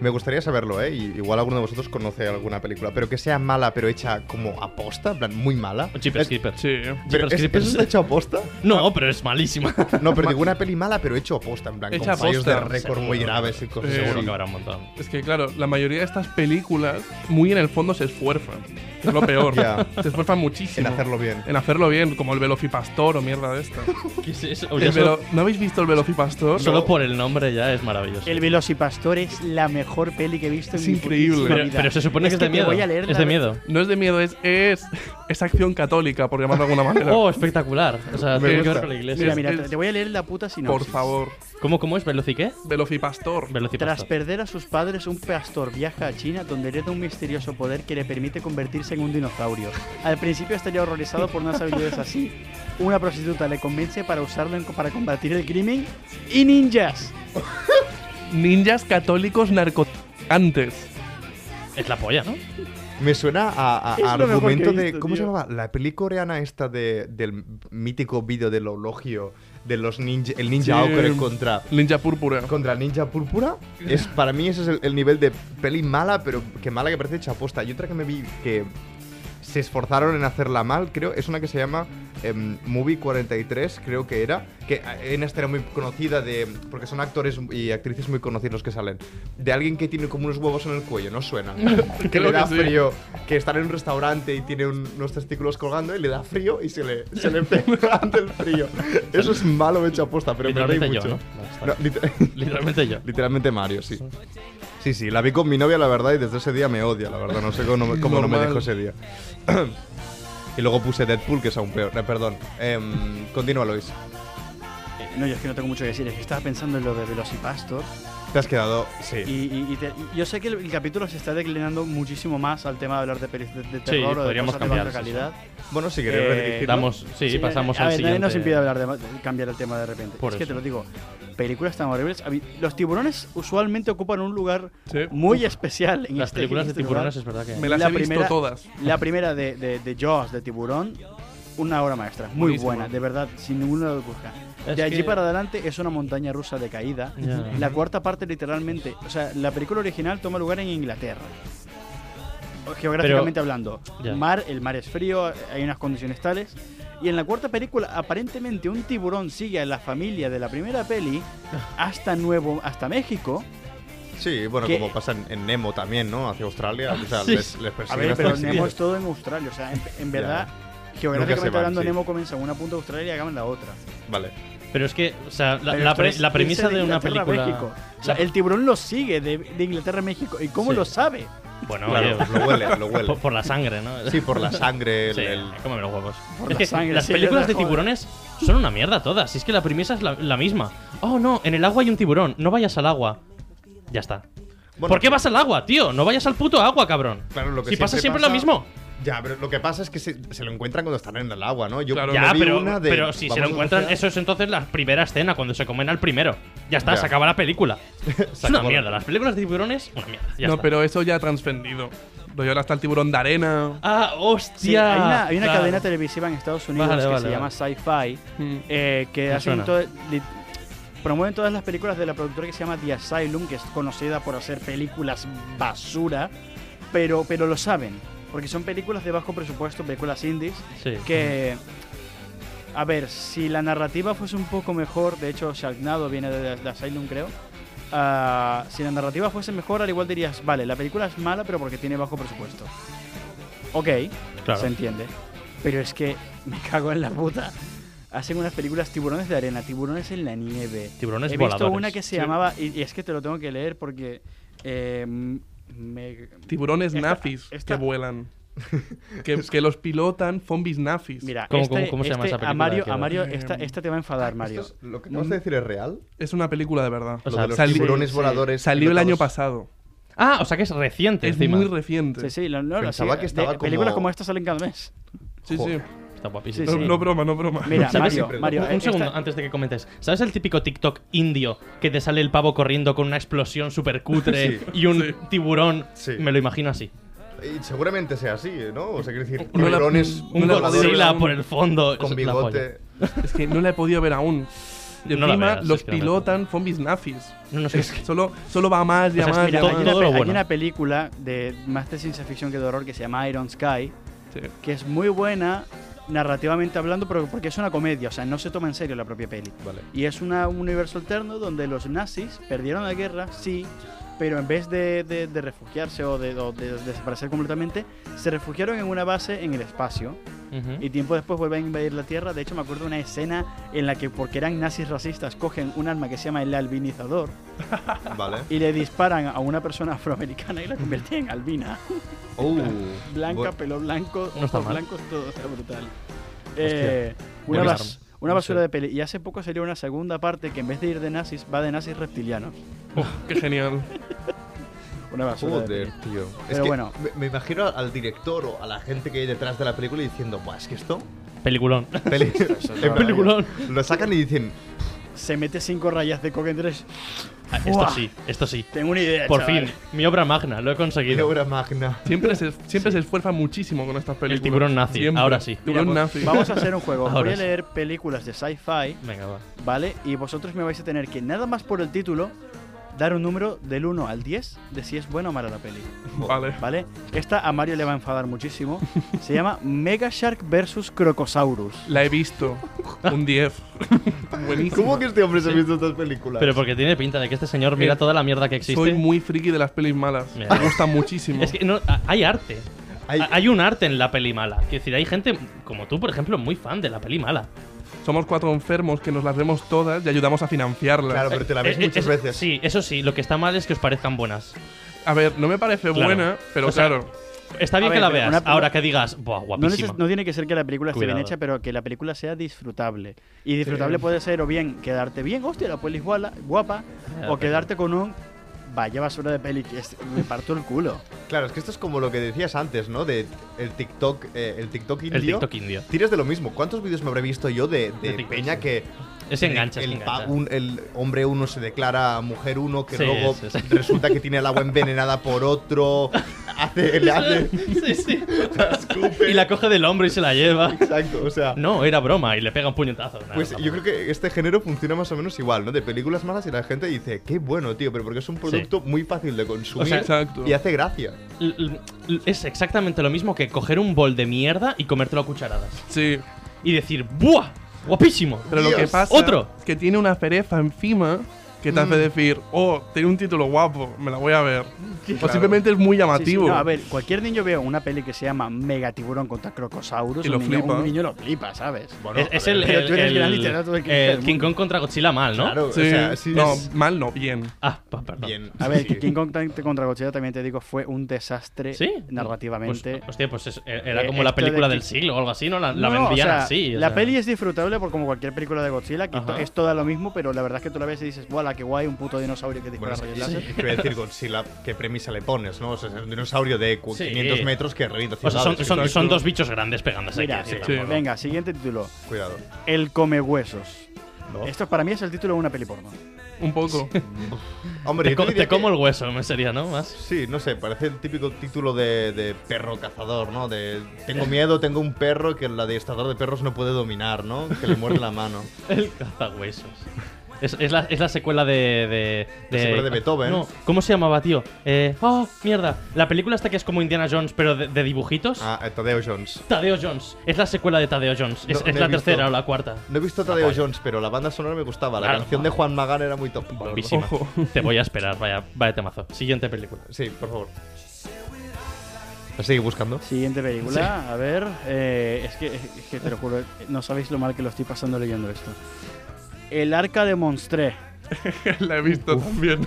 Me gustaría saberlo, ¿eh? Igual alguno de vosotros conoce alguna película, pero que sea mala, pero hecha como aposta, en plan, muy mala. Jeepers Es- Creepers. Sí. Pero Jeepers ¿es-. ¿Eso está hecho aposta? No, pero es malísima. No, pero digo una peli mala, pero hecho aposta, en plan, Hecha con fallos de récord muy Seguro. graves y cosas. Seguro que habrá un montón. Es que, claro, la mayoría de estas películas, muy en el fondo, se esfuerzan. Es lo peor. Se esfuerzan muchísimo. En hacerlo bien. En hacerlo bien, como el Velocipastor o mierda de esta. ¿Qué es eso? El Ya velo- solo, ¿No habéis visto el Velocipastor? solo por el nombre ya es maravilloso. El Velocipastor es la mejor peli que he visto Es en mi increíble. pero, vida. pero se supone que es, de miedo. voy a leer es de miedo. No es de miedo, es, es, es acción católica, por llamarlo de alguna manera. Oh, espectacular. O sea, Me tiene que ver con la iglesia. Mira, mira, es- te, voy a leer la puta sinopsis. por favor. ¿Cómo, cómo es? ¿Veloci qué? Velocipastor. Tras Velocipastor. perder a sus padres, un pastor viaja a China donde hereda un misterioso poder que le permite convertirse en un dinosaurio. Al principio estaría horrorizado por unas habilidades así. Una prostituta le convence para usarlo en- para combatir el crimen y ninjas. Ninjas católicos narcotraficantes. Es la polla, ¿no? Me suena a, a- a argumento de. visto, ¿Cómo se tío. llamaba? La peli coreana esta de, del mítico vídeo del ologio de los ninja. El ninja Sí. Aokure contra. Ninja púrpura. Contra el ninja púrpura. Es, para mí ese es el, el nivel de peli mala, pero que mala que parece hecha aposta. Y otra que me vi que se esforzaron en hacerla mal, creo, es una que se llama em, Movie 43, creo que era. Que eh, en esta era muy conocida de. Porque son actores y actrices muy conocidos los que salen. De alguien que tiene como unos huevos en el cuello, ¿no suena? que le da que sí. frío. Que están en un restaurante y tiene un- unos testículos colgando y le da frío y se le, se le pega ante el frío. Eso es malo hecho aposta, pero me reí Literalmente mucho. yo, ¿no? Está No, liter- Literalmente yo. Literalmente Mario, sí. Sí, sí, la vi con mi novia, la verdad, y desde ese día me odia, la verdad. No sé cómo, no me- cómo no me Normal. dejó ese día. y luego puse Deadpool, que es aún peor. Eh, perdón. Em, continúa, Luis. Eh, No, yo es que no tengo mucho que decir. Es que estaba pensando en lo de Velocipastor. Te has quedado. Sí. Y, y- y te- y yo sé que el, el capítulo se está declinando muchísimo más al tema de hablar de pelis de, de terror o de podríamos de cambiar, sí, sí. calidad. Bueno, si queréis Eh. Damos, sí, pasamos a al ver, nadie siguiente. nos impide hablar de, de cambiar el tema de repente. Por es que eso. te lo digo, películas tan horribles. Los tiburones usualmente ocupan un lugar Sí. muy especial en Las este- películas en de este tiburones lugar. es verdad que. Me las La he visto primera- todas. La primera de, de, de Jaws, de tiburón, una obra maestra. Muy buena, de verdad, sin ninguna duda. Es De allí que- para adelante es una montaña rusa de caída. La cuarta parte literalmente, o sea, la película original toma lugar en Inglaterra. Geográficamente hablando, mar, el mar es frío, hay unas condiciones tales. Y en la cuarta película, aparentemente un tiburón sigue a la familia de la primera peli hasta Nuevo, hasta México. Sí, bueno, que- como pasa en, en Nemo también, ¿no? Hacia Australia. O sea, Sí. les, les A ver, pero Nemo es todo en Australia. O sea, en, en verdad, geográficamente hablando, sí. Nemo comienza en una punta de Australia y acaba en la otra. Vale. Pero es que, o sea, la, pre- premisa de una película. México. O sea, el tiburón lo sigue de, de Inglaterra a México. ¿Y cómo Sí. lo sabe? Bueno, Claro, oye, lo huele, lo huele. por, por la sangre, ¿no? Sí, por la sangre. el- Sí, el- cómeme los huevos. Por es la que sangre, las películas de joder. tiburones son una mierda todas. Si es que la premisa es la, la misma. Oh, no, en el agua hay un tiburón. No vayas al agua. Ya está. Bueno, ¿Por qué vas al agua, tío? No vayas al puto agua, cabrón. Claro, lo que si pasa siempre lo mismo. Ya, pero lo que pasa es que se, se lo encuentran cuando están en el agua, ¿no? Yo Claro. me Ya, vi pero, una de- pero si se lo encuentran, eso es entonces la primera escena, cuando se comen al primero. Ya está, Ya. se acaba la película. es una mierda. Las películas de tiburones, una mierda. Ya no, está. pero eso ya ha transcendido. Rollo, ahora está el tiburón de arena. Ah, hostia. Sí, hay una, hay una Claro. cadena televisiva en Estados Unidos Vale, que vale, se llama. Sci-Fi, Mm. eh, que hacen suena. todo- li- promueven todas las películas de la productora que se llama The Asylum, que es conocida por hacer películas basura, pero, pero lo saben, porque son películas de bajo presupuesto, películas indies, Sí. que... A ver, si la narrativa fuese un poco mejor, de hecho Sharknado viene de, de Asylum creo, ah, si la narrativa fuese mejor, al igual dirías, vale, la película es mala pero porque tiene bajo presupuesto. Ok, Claro. se entiende. Pero es que me cago en la puta. Hacen unas películas tiburones de arena, tiburones en la nieve. Tiburones He visto voladores. una que se Sí. llamaba, y, y es que te lo tengo que leer porque... eh, me, Tiburones Esta- esta- que vuelan. que, que los pilotan zombis nazis. mira, ¿Cómo- este- cómo- cómo se llama este- esa película? A Mario, a Mario Eh, esta, esta te va a enfadar, Mario. ¿Esto es- ¿Lo que acabas de decir es real? Es una película de verdad. O Lo sea, de los tiburones sí, voladores. Salió el año pasado. Ah, o sea que es reciente Es encima. muy reciente. Sí, sí, lo- no, Pensaba sí, que estaba de- Películas como- como esta salen cada mes. Sí, sí. Joder. Está guapísimo. Sí, No, sí. no broma, no broma. Mira, ¿Sabes? Mario, Mario, un, un eh, esta- segundo antes de que comentes. ¿Sabes el típico TikTok indio que te sale el pavo corriendo con una explosión súper cutre Sí. y un Sí. tiburón? Sí. Me lo imagino así. Y seguramente sea así, ¿no? O sea, quiero decir, No la- tiburones Un Godzilla por el fondo. con bigote. Es que no la he podido ver aún. Y No la encima veas, los es que no me- pilotan zombies nazis. No, no sé, Es es que- solo, solo va más y a más. Mira, todo- hay, más. una, hay una película de más de ciencia ficción que de horror que se llama Iron Sky, Sí. que es muy buena narrativamente hablando, pero porque es una comedia, o sea, no se toma en serio la propia peli. Vale. Y es una- un universo alterno donde los nazis perdieron la guerra, sí, pero en vez de, de- de refugiarse o de, o de desaparecer completamente, se refugiaron en una base en el espacio y tiempo después vuelven a invadir la Tierra. De hecho, me acuerdo de una escena en la que, porque eran nazis racistas, cogen un arma que se llama el albinizador Vale. y le disparan a una persona afroamericana y la convierten en albina. Uh, Blanca, pelo blanco, No está ojos mal. blancos, todo, está brutal. Eh, una, Buen bas- arma. Una basura de peli. Y hace poco salió una segunda parte que en vez de ir de nazis, va de nazis reptilianos. Uf, qué genial. Una basura de Joder, peli. tío. es Pero que bueno. me, me imagino al director o a la gente que hay detrás de la película diciendo, Buah, es que esto. Peliculón. Peli- en Peliculón. Lo sacan y dicen, Se mete cinco rayas de coca en tres. Ah, Esto sí, esto sí. Tengo una idea. Por chaval. fin, mi obra magna, lo he qué conseguido. obra magna. Siempre, se, siempre se esfuerza muchísimo con estas películas. tiburón nazi, Siempre. ahora sí. Mira, Tiburón pues, nazi. vamos a hacer un juego. Ahora Voy a sí. leer películas de sci-fi, Venga, va. ¿vale? Y vosotros me vais a tener que, nada más por el título, dar un número del 1 al 10 de si es buena o mala la peli. Vale. ¿Vale? Esta a Mario le va a enfadar muchísimo. Se llama Mega Shark vs. Crocosaurus. La he visto. Un 10. Buenísimo. ¿Cómo que este hombre se ha visto estas películas? Pero porque tiene pinta de que este señor mira Eh, toda la mierda que existe. Soy muy friki de las pelis malas. Mira. Me gustan muchísimo. Es que no, hay arte. Hay- Hay... hay un arte en la peli mala. Quiero decir, hay gente como tú, por ejemplo, muy fan de la peli mala. Somos cuatro enfermos que nos las vemos todas y ayudamos a financiarlas. Claro, pero te la ves Eh, eh, muchas es- veces. Sí, eso sí. Lo que está mal es que os parezcan buenas. A ver, no me parece Claro. buena, pero O sea, claro. Está bien que la veas. una- Ahora que digas, Buah, No, guapísima. no tiene que ser que la película esté bien hecha, pero que la película sea disfrutable. Y disfrutable puede ser o bien quedarte bien, hostia, la peli es guapa, o quedarte con un vaya basura de peli que es- me parto el culo. Claro, es que esto es como lo que decías antes, ¿no? De el TikTok, eh, el TikTok indio. El TikTok indio. Tiras de lo mismo. ¿Cuántos vídeos me habré visto yo de, de De TikTok, Peña que. Es engancha, el, engancha. un- el hombre uno se declara mujer uno, que Sí, luego sí, sí. resulta que tiene el agua envenenada por otro. hace, le hace. sí, sí. la escupe. Y la coge del hombro y se la lleva. Exacto, o sea. No, era broma y le pega un puñetazo. Nada, Pues yo creo que este género funciona más o menos igual, ¿no? De películas malas y la gente dice, qué bueno, tío, pero porque es un producto muy fácil de consumir O sea, Exacto. y hace gracia. L- Es exactamente lo mismo que coger un bol de mierda y comértelo a cucharadas. Sí. Y decir, ¡buah! ¡Guapísimo! Pero lo que pasa ¡Otro! que tiene una cereza encima que te hace decir, oh, tiene un título guapo, me la voy a ver. O simplemente es muy Sí, sí, llamativo. no, a ver, cualquier niño ve una peli que se llama Mega Tiburón contra Crocosaurus Y lo un, niño, flipa. un niño lo flipa, ¿sabes? Bueno, es es el, pero el- tú eres el- todo el King. Kong contra Godzilla mal, ¿no? Claro, Sí, o sea, sí no, es- mal no, bien. Ah, perdón. Bien. A ver, sí. King Kong contra Godzilla también te digo fue un desastre ¿Sí? narrativamente. Pues, hostia, pues es- era Eh, como la de película del siglo o algo así, ¿no? La, la No, vendían o sea, así. o La sea. peli es disfrutable por como cualquier película de Godzilla, que es toda lo mismo, pero la verdad es que tú la ves y dices, ¡buah, qué guay! Un puto dinosaurio que dispara Bueno, rayos láser". Quiero decir, Godzilla, ¿qué premisa le pones, no? O sea, es un dinosaurio de cu- Sí. 500 metros que revienta O sea, son, son- dos bichos grandes pegándose. Mira, sí. tampoco. venga, siguiente título. Cuidado. El come huesos. No. Esto para mí es el título de una peli porno. Un poco. Hombre, Te, co- como que- el hueso, me sería, ¿no? Más. Sí, no sé, parece el típico título de, de perro cazador, ¿no? De tengo miedo, tengo un perro que el adiestrador de perros no puede dominar, ¿no? Que le muerde la mano. El cazahuesos. Es, es, la, es la secuela de. de, La secuela de Beethoven. No, ¿cómo se llamaba, tío? Eh, oh, mierda. La película esta que es como Indiana Jones, pero de, de dibujitos. Ah, eh, Tadeo Jones. Tadeo Jones. Es la secuela de Tadeo Jones. Es, No, es no la visto. tercera o la cuarta. No he visto Tadeo Jones, pero la banda sonora me gustaba. La Claro, canción de Juan Magán era muy top. Guapísima. Ojo. Te voy a esperar, vaya, vaya temazo. Siguiente película. Sí, por favor. ¿La sigue buscando? Siguiente película, a ver, eh, es, que, es que te lo juro, no sabéis lo mal que lo estoy pasando leyendo esto. El arca de Monstré. la he visto también.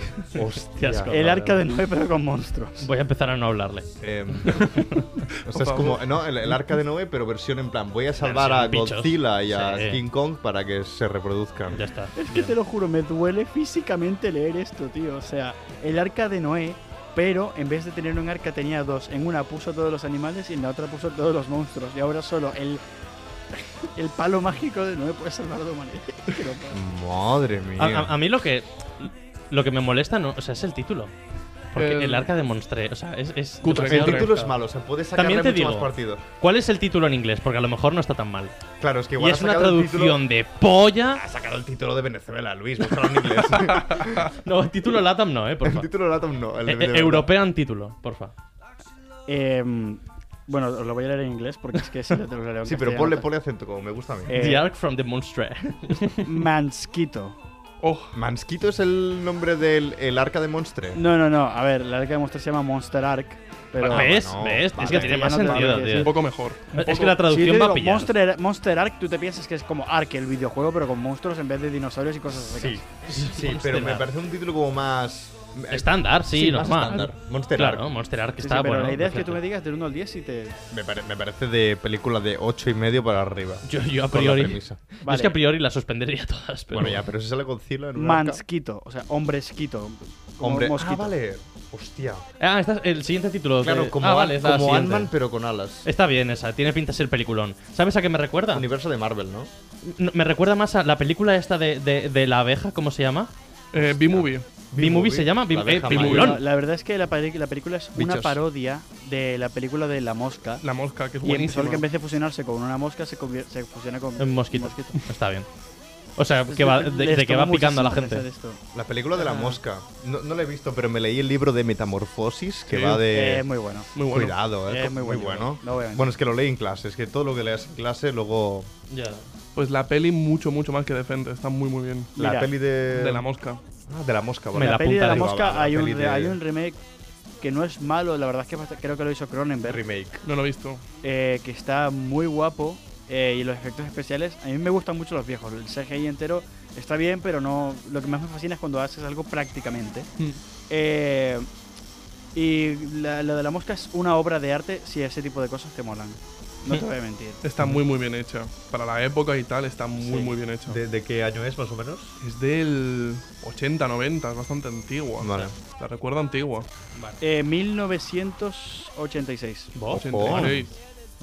Qué asco. El arca de Noé, pero con monstruos. Voy a empezar a no hablarle. Eh, o sea, es como no, el, el arca de Noé, pero versión en plan, voy a salvar a. Godzilla y a Sí. King Kong para que se reproduzcan. Ya está. Es que te lo juro, me duele físicamente leer esto, tío. O sea, el arca de Noé, pero en vez de tener un arca tenía dos. En una puso todos los animales y en la otra puso todos los monstruos. Y ahora solo el, el palo mágico de Noé puede salvar a la humanidad. No. Madre mía. A, a- a mí lo que lo que me molesta no, o sea, es el título. Porque El- el arca de Monstre, o sea, es. es Cutre, El título es malo, se puede sacarle También te mucho más digo, partido. ¿cuál es el título en inglés? Porque a lo mejor no está tan mal. Claro, es que Y igual es ha una el traducción título- de polla. Ha sacado el título de Venezuela, Luis, búscalo en inglés. No, el título LATAM no, eh, el porfa. título Latam no, el de Eh, eh. European título, porfa. Em, bueno, os lo voy a leer en inglés porque es que si lo tengo que leer en Sí, pero ponle, te- ponle acento como me gusta a mí. Eh, The Ark from the Monstre. Mansquito. Oh, Mansquito es el nombre del el arca de Monstre. No, no, no. A ver, la arca de monstruos se llama Monster Ark. Pero ¿Ves? bueno, ¿Ves? vale, es que tiene más no te- sentido, tío. un poco mejor. Un Es que la te traducción va a pillar. Monster, Monster Ark, tú te piensas que es como Ark, el videojuego, pero con monstruos en vez de dinosaurios y cosas así. Sí, sí, Monster pero me parece un título como más. Estándar, sí, más normal. estándar. Monster Claro, Ark. Monster Ark Sí, sí, está pero bueno. la idea es que tú me digas del 1 al 10 y te. Me, pare- me parece de película de 8 y medio para arriba. Yo, yo a Con la priori. Yo es que a priori las suspendería todas. Pero Bueno, ya, pero si sale Godzilla en un arca- Mansquito, o sea, hombresquito. Hombre, mosquito. ah, vale. Hostia. Ah, el siguiente título. Claro, que- como, ah, vale, la como. Ant-Man, pero con alas. Está bien esa, tiene pinta de ser peliculón. ¿Sabes a qué me recuerda? Universo de Marvel, ¿no? No, me recuerda más a la película esta de, de, de la abeja, ¿cómo se llama? Eh, B-Movie. B-Movie se llama. B- La eh. No, la verdad es que la, la película es una Bichos. parodia de la película de La Mosca. La mosca, que es y buenísima. solo que en vez de fusionarse con una mosca, se, se fusiona con Un mosquito. Está bien. O sea, que va, de, de que va picando a la gente. La película de la Ah. mosca. No, no la he visto, pero me leí el libro de Metamorfosis, que Sí. va de. Eh, muy bueno. Muy bueno. Cuidado, eh. Es muy muy bueno. bueno. No. Bueno, es que lo leí en clase. Es que todo lo que leas en clase, luego. Ya. Pues la peli mucho, mucho más que decente. Está muy, muy bien. La Mira, peli de. De la mosca. Ah, de la mosca, Me vale. la la peli de la mosca la hay, un, de- hay un remake que no es malo, la verdad es que creo que lo hizo Cronenberg, remake. No lo he visto. eh, que está muy guapo eh, y los efectos especiales, a mí me gustan mucho los viejos, el CGI entero está bien, pero no lo que más me fascina es cuando haces algo prácticamente. Mm. Eh, y la, lo de la mosca es una obra de arte si ese tipo de cosas te molan. No te voy a mentir. Está muy, muy bien hecha. Para la época y tal, está muy, muy bien hecha. ¿De, de qué año es, más o menos? Es del 80, 90, es bastante antigua. Vale. La recuerdo antigua. Eh, 1986. ¿Vos? 86.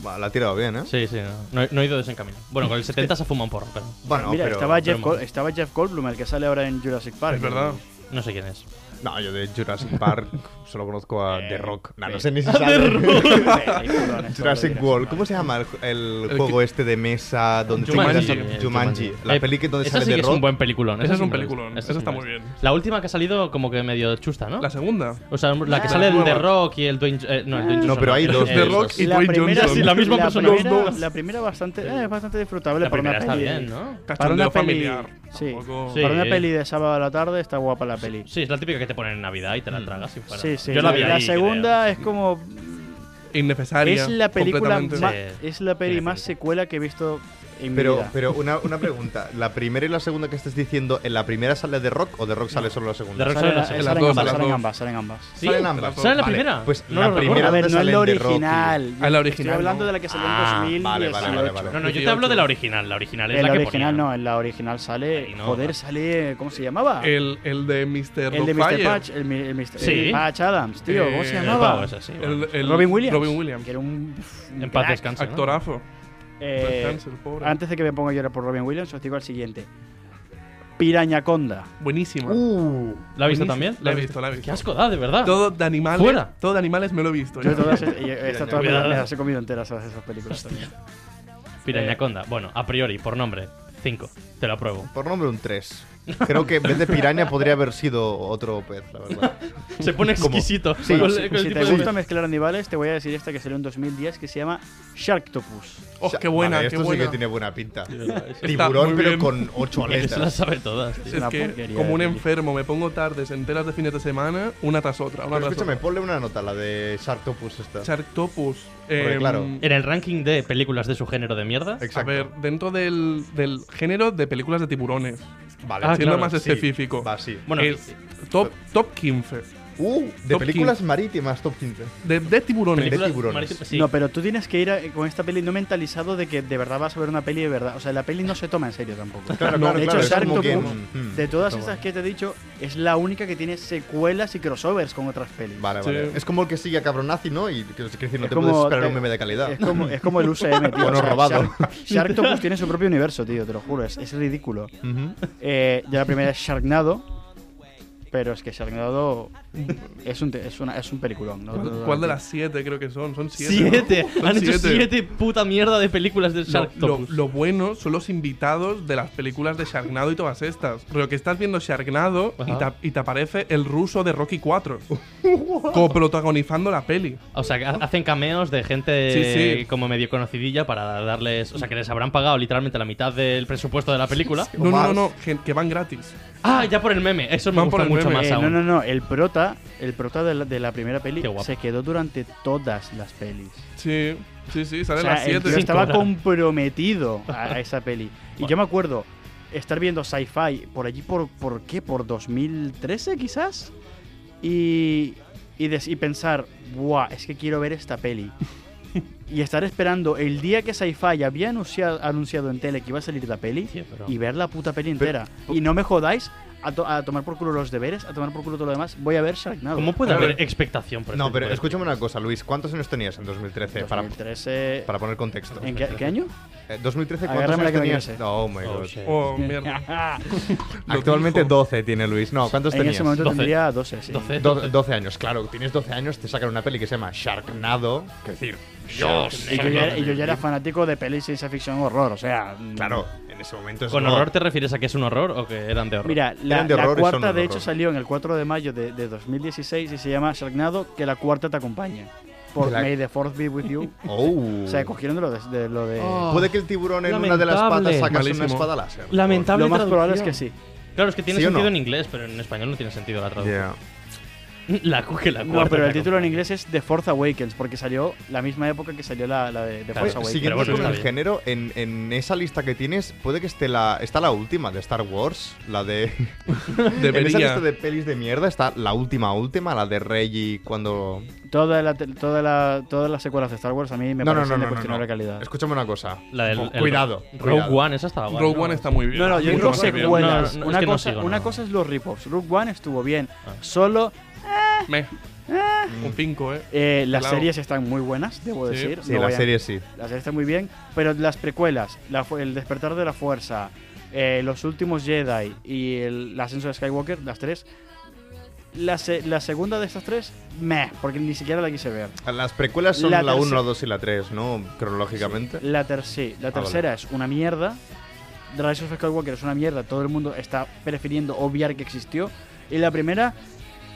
Va, la ha tirado bien, ¿eh? Sí, sí, no, no he- no he ido desencaminado. Bueno, con el 70 se fuma un porro, pero Bueno, Mira, pero. estaba, pero Jeff. Gold- estaba Jeff Goldblum, el que sale ahora en Jurassic Park. Es verdad. no sé quién es. No, yo de Jurassic Park solo conozco a Eh, The Rock. No, no eh. sé ni si sabe. Jurassic World. ¿Cómo se llama el, el El juego que- este de mesa donde Jumanji. La Eh, peli que donde sale sí The que es Rock. un buen peliculón. Ese esa es un peliculón, ese está muy bien. La última que ha salido como que medio chusta, ¿no? La segunda. O sea, la que sale el The. Rock y el Dwayne... eh, no, el Dwayne No, pero hay dos The Rock y Dwayne Johnson. La misma la persona. La primera bastante, eh, bastante disfrutable La para una primera está peli. bien, ¿no? Para una peli, sí. Para una peli de sábado a la tarde está guapa la peli. Sí, es la típica que te ponen en Navidad y te la tragas si fuera. Sí, sí. Yo la vi ahí, segunda es como Innecesaria. es la película más, Sí. es la peli más secuela que he visto en mi Pero, vida. pero una, una pregunta. ¿La primera y la segunda que estés diciendo, en la primera sale The Rock o The Rock sale solo la segunda? The Rock Salen, sale la salen segunda. las dos, ambas, salen ambas, salen ambas. ¿Sí? Salen ambas. ¿Sale la Vale, primera? Pues No la primera. A ver, no es la salen original. Ah, la original, Estoy hablando no. de la que salió Ah, en 2018. vale, vale, vale, vale. No, no, yo te hablo de la original. La original es En la, la que original ponían. no, en la original sale. No, joder, sale. ¿Cómo se llamaba? El, el de Mr. El de Mr. Patch, el, el Mr. Sí. Patch Adams, tío, ¿cómo se Eh, llamaba? El- Robin Williams. Robin Williams. Que era un. En paz descanse. ¿no? Eh, pobre. antes de que me ponga a llorar por Robin Williams, os digo el siguiente: Pirañaconda. Buenísima. Uh, ¿La has visto también? La he visto, la he visto. Qué asco da, de verdad. Todo de animales. Fuera. Todo de animales me lo he visto. Yo todas, yo esta todas me, las he comido enteras todas esas películas también. Pirañaconda. Bueno, a priori, por nombre, 5. Te lo apruebo. por nombre un 3. Creo que en vez de piraña podría haber sido otro pez, la verdad. Se pone exquisito. Sí, con- si con el si te gusta mezclar animales, te voy a decir esta que salió en 2010 que se llama Sharktopus. Oh, qué buena, Vale, qué esto buena. sí que tiene buena pinta. Tiburón, pero bien. con 8 Porque se las aletas. sabe todas, tío. Es una que, porquería como un enfermo, me pongo tardes enteras de fines de semana, una tras otra. Una Pero tras escúchame, otra. ponle una nota, la de Sharktopus esta. Sharktopus. Porque, em, claro, En el ranking de películas de su género de mierda. A Exacto. ver, dentro del, del género de películas de tiburones, Vale, Ah, siendo claro, más sí. específico, Va, sí. Bueno, es top, top 15 Uh, de Top películas 15. marítimas, top 15. de, de tiburones. Sí. No, pero tú tienes que ir a- con esta peli no mentalizado de que de verdad vas a ver una peli de verdad. O sea, la peli no se toma en serio tampoco. Claro, No, claro, de hecho, claro. Sharktopus, que- mm, De todas esas que te he dicho, es la única que tiene secuelas y crossovers con otras pelis. Vale, Sí. vale. Es como el que sigue a Cabronazi, ¿no? Y que es decir, no Es te como puedes esperar te- un meme de calidad. Es como, es como el UCM, tío. Bueno, O sea, robado. Shark- Sharktopus tiene su propio universo, tío, te lo juro. Es, es ridículo. Eh, ya la primera es Sharknado. Pero es que Sharknado es un, es una, es un peliculón. ¿no? ¿Cuál, cuál de las siete creo que son? Son siete. Siete. ¿no? Son Han hecho siete. puta mierda de películas de Sharktopus. lo, lo bueno son los invitados de las películas de Sharknado y todas estas. Pero que estás viendo Sharknado y te, y te aparece el ruso de Rocky 4. coprotagonizando la peli. O sea, que hacen cameos de gente Sí, sí. como medio conocidilla para darles. O sea, que les habrán pagado literalmente la mitad del presupuesto de la película. No, no, no, no, que van gratis. Ah, ya por el meme. Eso me Van gusta por el mucho meme. más Eh, aún. no, no, no. El prota, el prota de la, de la primera peli Qué guapo. se quedó durante todas las pelis. Sí, sí, sí, sale O a sea, las el 7. tío estaba Claro. comprometido a, a esa peli. Y yo me acuerdo estar viendo sci-fi por allí, por, ¿por qué? ¿Por 2013 quizás? Y, y, des- y pensar, ¡buah! Es que quiero ver esta peli. y estar esperando el día que Sci-Fi había anunciado, anunciado en tele que iba a salir la peli Sí, pero- y ver la puta peli entera. y no me jodáis a, to- a tomar por culo los deberes, a tomar por culo todo lo demás. Voy a ver Sharknado. ¿Cómo puede haber expectación por No, este pero tipo de escúchame una cosa, Luis. ¿Cuántos años tenías en 2013? Para, 2013... para poner contexto. ¿En qué, qué año? Eh, 2013, ¿cuántos Agárrame la años que tenías? crece. Oh my Oh, god. shit. Oh, mierda. Actualmente dijo. 12 tiene Luis. No, ¿cuántos en tenías? ese momento 12. tendría 12, sí. 12. Do- 12 años, claro. Tienes 12 años, te sacan una peli que se llama Sharknado. Que decir, Dios. Y yo, ya, era- y yo ya era fanático de pelis ciencia ficción horror, o sea. mm, Claro, en ese momento es ¿Con horror. horror te refieres a que es un horror o que eran de horror? Mira, la, de la horror son cuarta de de hecho horror. salió en el 4 de mayo de, de 2016 y se llama Sharknado, que la cuarta te acompaña. Por la- May the Fourth be with you. Oh. o sea, cogieron de lo de. de lo de- Oh. Puede que el tiburón en una de las Lamentable. patas sacase una espada láser. Lamentable lo más probable es traducción. que sí. Claro, es que tiene ¿Sí sentido no? en inglés, pero en español no tiene sentido la traducción. Yeah. La que la No, cuarta pero el título en inglés es The Fourth Awakens, porque salió la misma época que salió la, la de The Force Awakens. Siguiendo bueno, con el bien. género, en, en esa lista que tienes, puede que esté la. Está la última de Star Wars. La de. en esa lista de pelis de mierda está la última, última, la de Rey y cuando. Toda la, toda la, todas las secuelas de Star Wars a mí me no, no, parecen no, de no, no, cuestionable no. calidad. Escúchame una cosa. La del, Oh, el- cuidado. Rogue cuidado. One, esa estaba guay. Rogue ¿no? One está muy bien. No, no, yo digo secuelas. No, no, es una, que no cosa, sigo, una no. cosa es los rip-offs. Rogue One estuvo bien. Ah. Solo Meh. Un 5, eh. eh, las Claro. series están muy buenas, debo Sí. decir. Sí, no la serie sí. La serie está muy bien, pero las precuelas, la fu- el despertar de la fuerza, eh, los últimos Jedi y el, el ascenso de Skywalker, las tres. La, se- la segunda de estas tres, meh, porque ni siquiera la quise ver. Las precuelas son La la 1, terce- la 2 y la 3, ¿no? Cronológicamente. La, ter sí, la Ah, vale. tercera es una mierda. The Rise of Skywalker es una mierda. Todo el mundo está prefiriendo obviar que existió. Y la primera,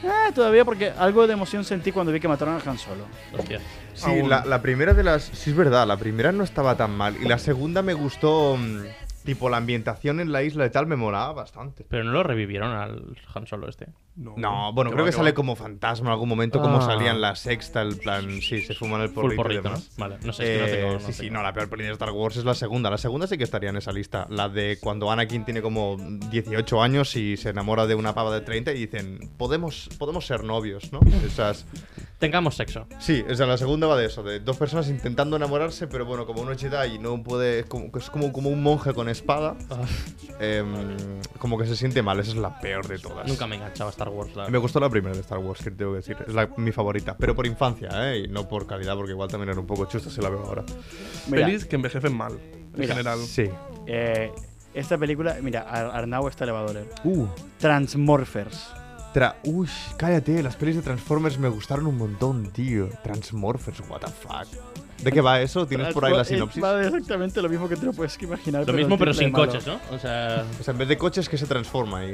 eh, todavía porque algo de emoción sentí cuando vi que mataron a Han Solo. Hostia. Sí, la, la primera de las. Sí, es verdad, la primera no estaba tan mal. Y la segunda me gustó. mm, tipo, la ambientación en la isla y tal me molaba bastante. Pero no lo revivieron al Han Solo este. No, bueno, Que creo va, que que sale va. como fantasma en algún momento, como Ah. salía en la sexta, el plan. Sí, se fuman el Full porrito, y porrito, ¿no? Vale, no sé, es que no Eh, tengo. no sí, sí, no, la peor peli de Star Wars es la segunda. La segunda sí que estaría en esa lista. La de cuando Anakin tiene como 18 años y se enamora de una pava de 30 y dicen, podemos, podemos ser novios, ¿no? Esas... Tengamos sexo. Sí, o sea, la segunda va de eso, de dos personas intentando enamorarse, pero bueno, como uno es Jedi y no puede, es como, es como, como un monje con espada, Ah, em, como que se siente mal, esa es la peor de todas. nunca me enganchaba Star Wars. La... Me gustó la primera de Star Wars, que tengo que decir, es la- mi favorita, pero por infancia, ¿eh? Y no por calidad, porque igual también era un poco chusta si la veo ahora. Mira, Pelis que envejecen mal, en Mira. general. Sí. eh, esta película, mira, Ar- Arnau está elevador. eh. Uh, Transmorphers. tra Uy, cállate, las pelis de Transformers me gustaron un montón, tío. Transmorphers, what the fuck. ¿De qué va eso? ¿Tienes por ahí la Transfor- sinopsis? Va exactamente lo mismo que te lo puedes imaginar. Lo mismo, pero sin coches, ¿no? O sea. O sea, en vez de coches, que se transforma ahí?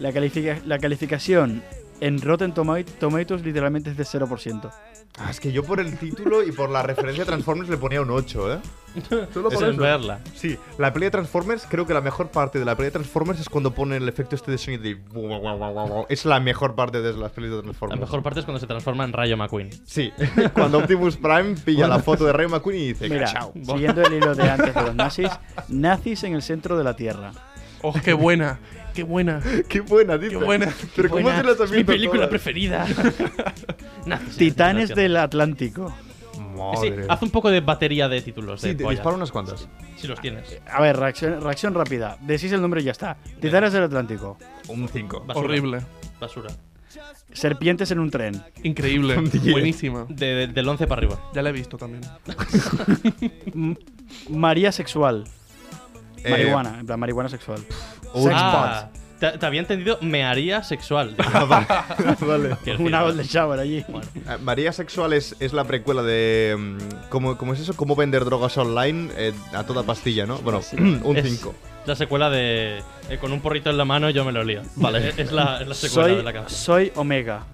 La, califica- la calificación en Rotten Tomat- Tomatoes literalmente es de 0%. Ah, es que yo por el título y por la referencia a Transformers le ponía un 8, ¿eh? Solo Eso es verla. Sí, la peli de Transformers, creo que la mejor parte de la peli de Transformers es cuando pone el efecto este de sonido de... Es la mejor parte de las pelis de La Transformers. mejor parte es cuando se transforma en Rayo McQueen. Sí, cuando Optimus Prime pilla la foto de Ray McQueen y dice, Mira, siguiendo el hilo de antes de los nazis, nazis en el centro de la Tierra. ¡Oh, qué buena! ¡Qué buena! Qué buena, dice. ¡Qué buena! Pero ¿cómo Buena, se las mi película todas? preferida. Titanes del Atlántico. Sí, Madre. haz un poco de batería de títulos. Sí, de te disparo unas cuantas. Si los tienes. A ver, reacción, reacción rápida. Decís el nombre y ya está. Titanes del Atlántico. Un 5. Basura. Horrible. Basura. Serpientes en un tren. Increíble. Buenísima. De- de- del 11 para arriba. Ya la he visto también. María sexual. Eh, Marihuana, en plan marihuana sexual. Old Sex Ah, Te, te había entendido mearía sexual. Ah, vale. Una golden shower allí. Eh, María Sexual es, es la precuela de. mm, ¿cómo, cómo es eso? ¿Cómo vender drogas online eh, a toda pastilla, no? Bueno, un es 5. La secuela de eh, con un porrito en la mano yo me lo lío. Vale. Es la, es la secuela soy, de la canción. soy Omega.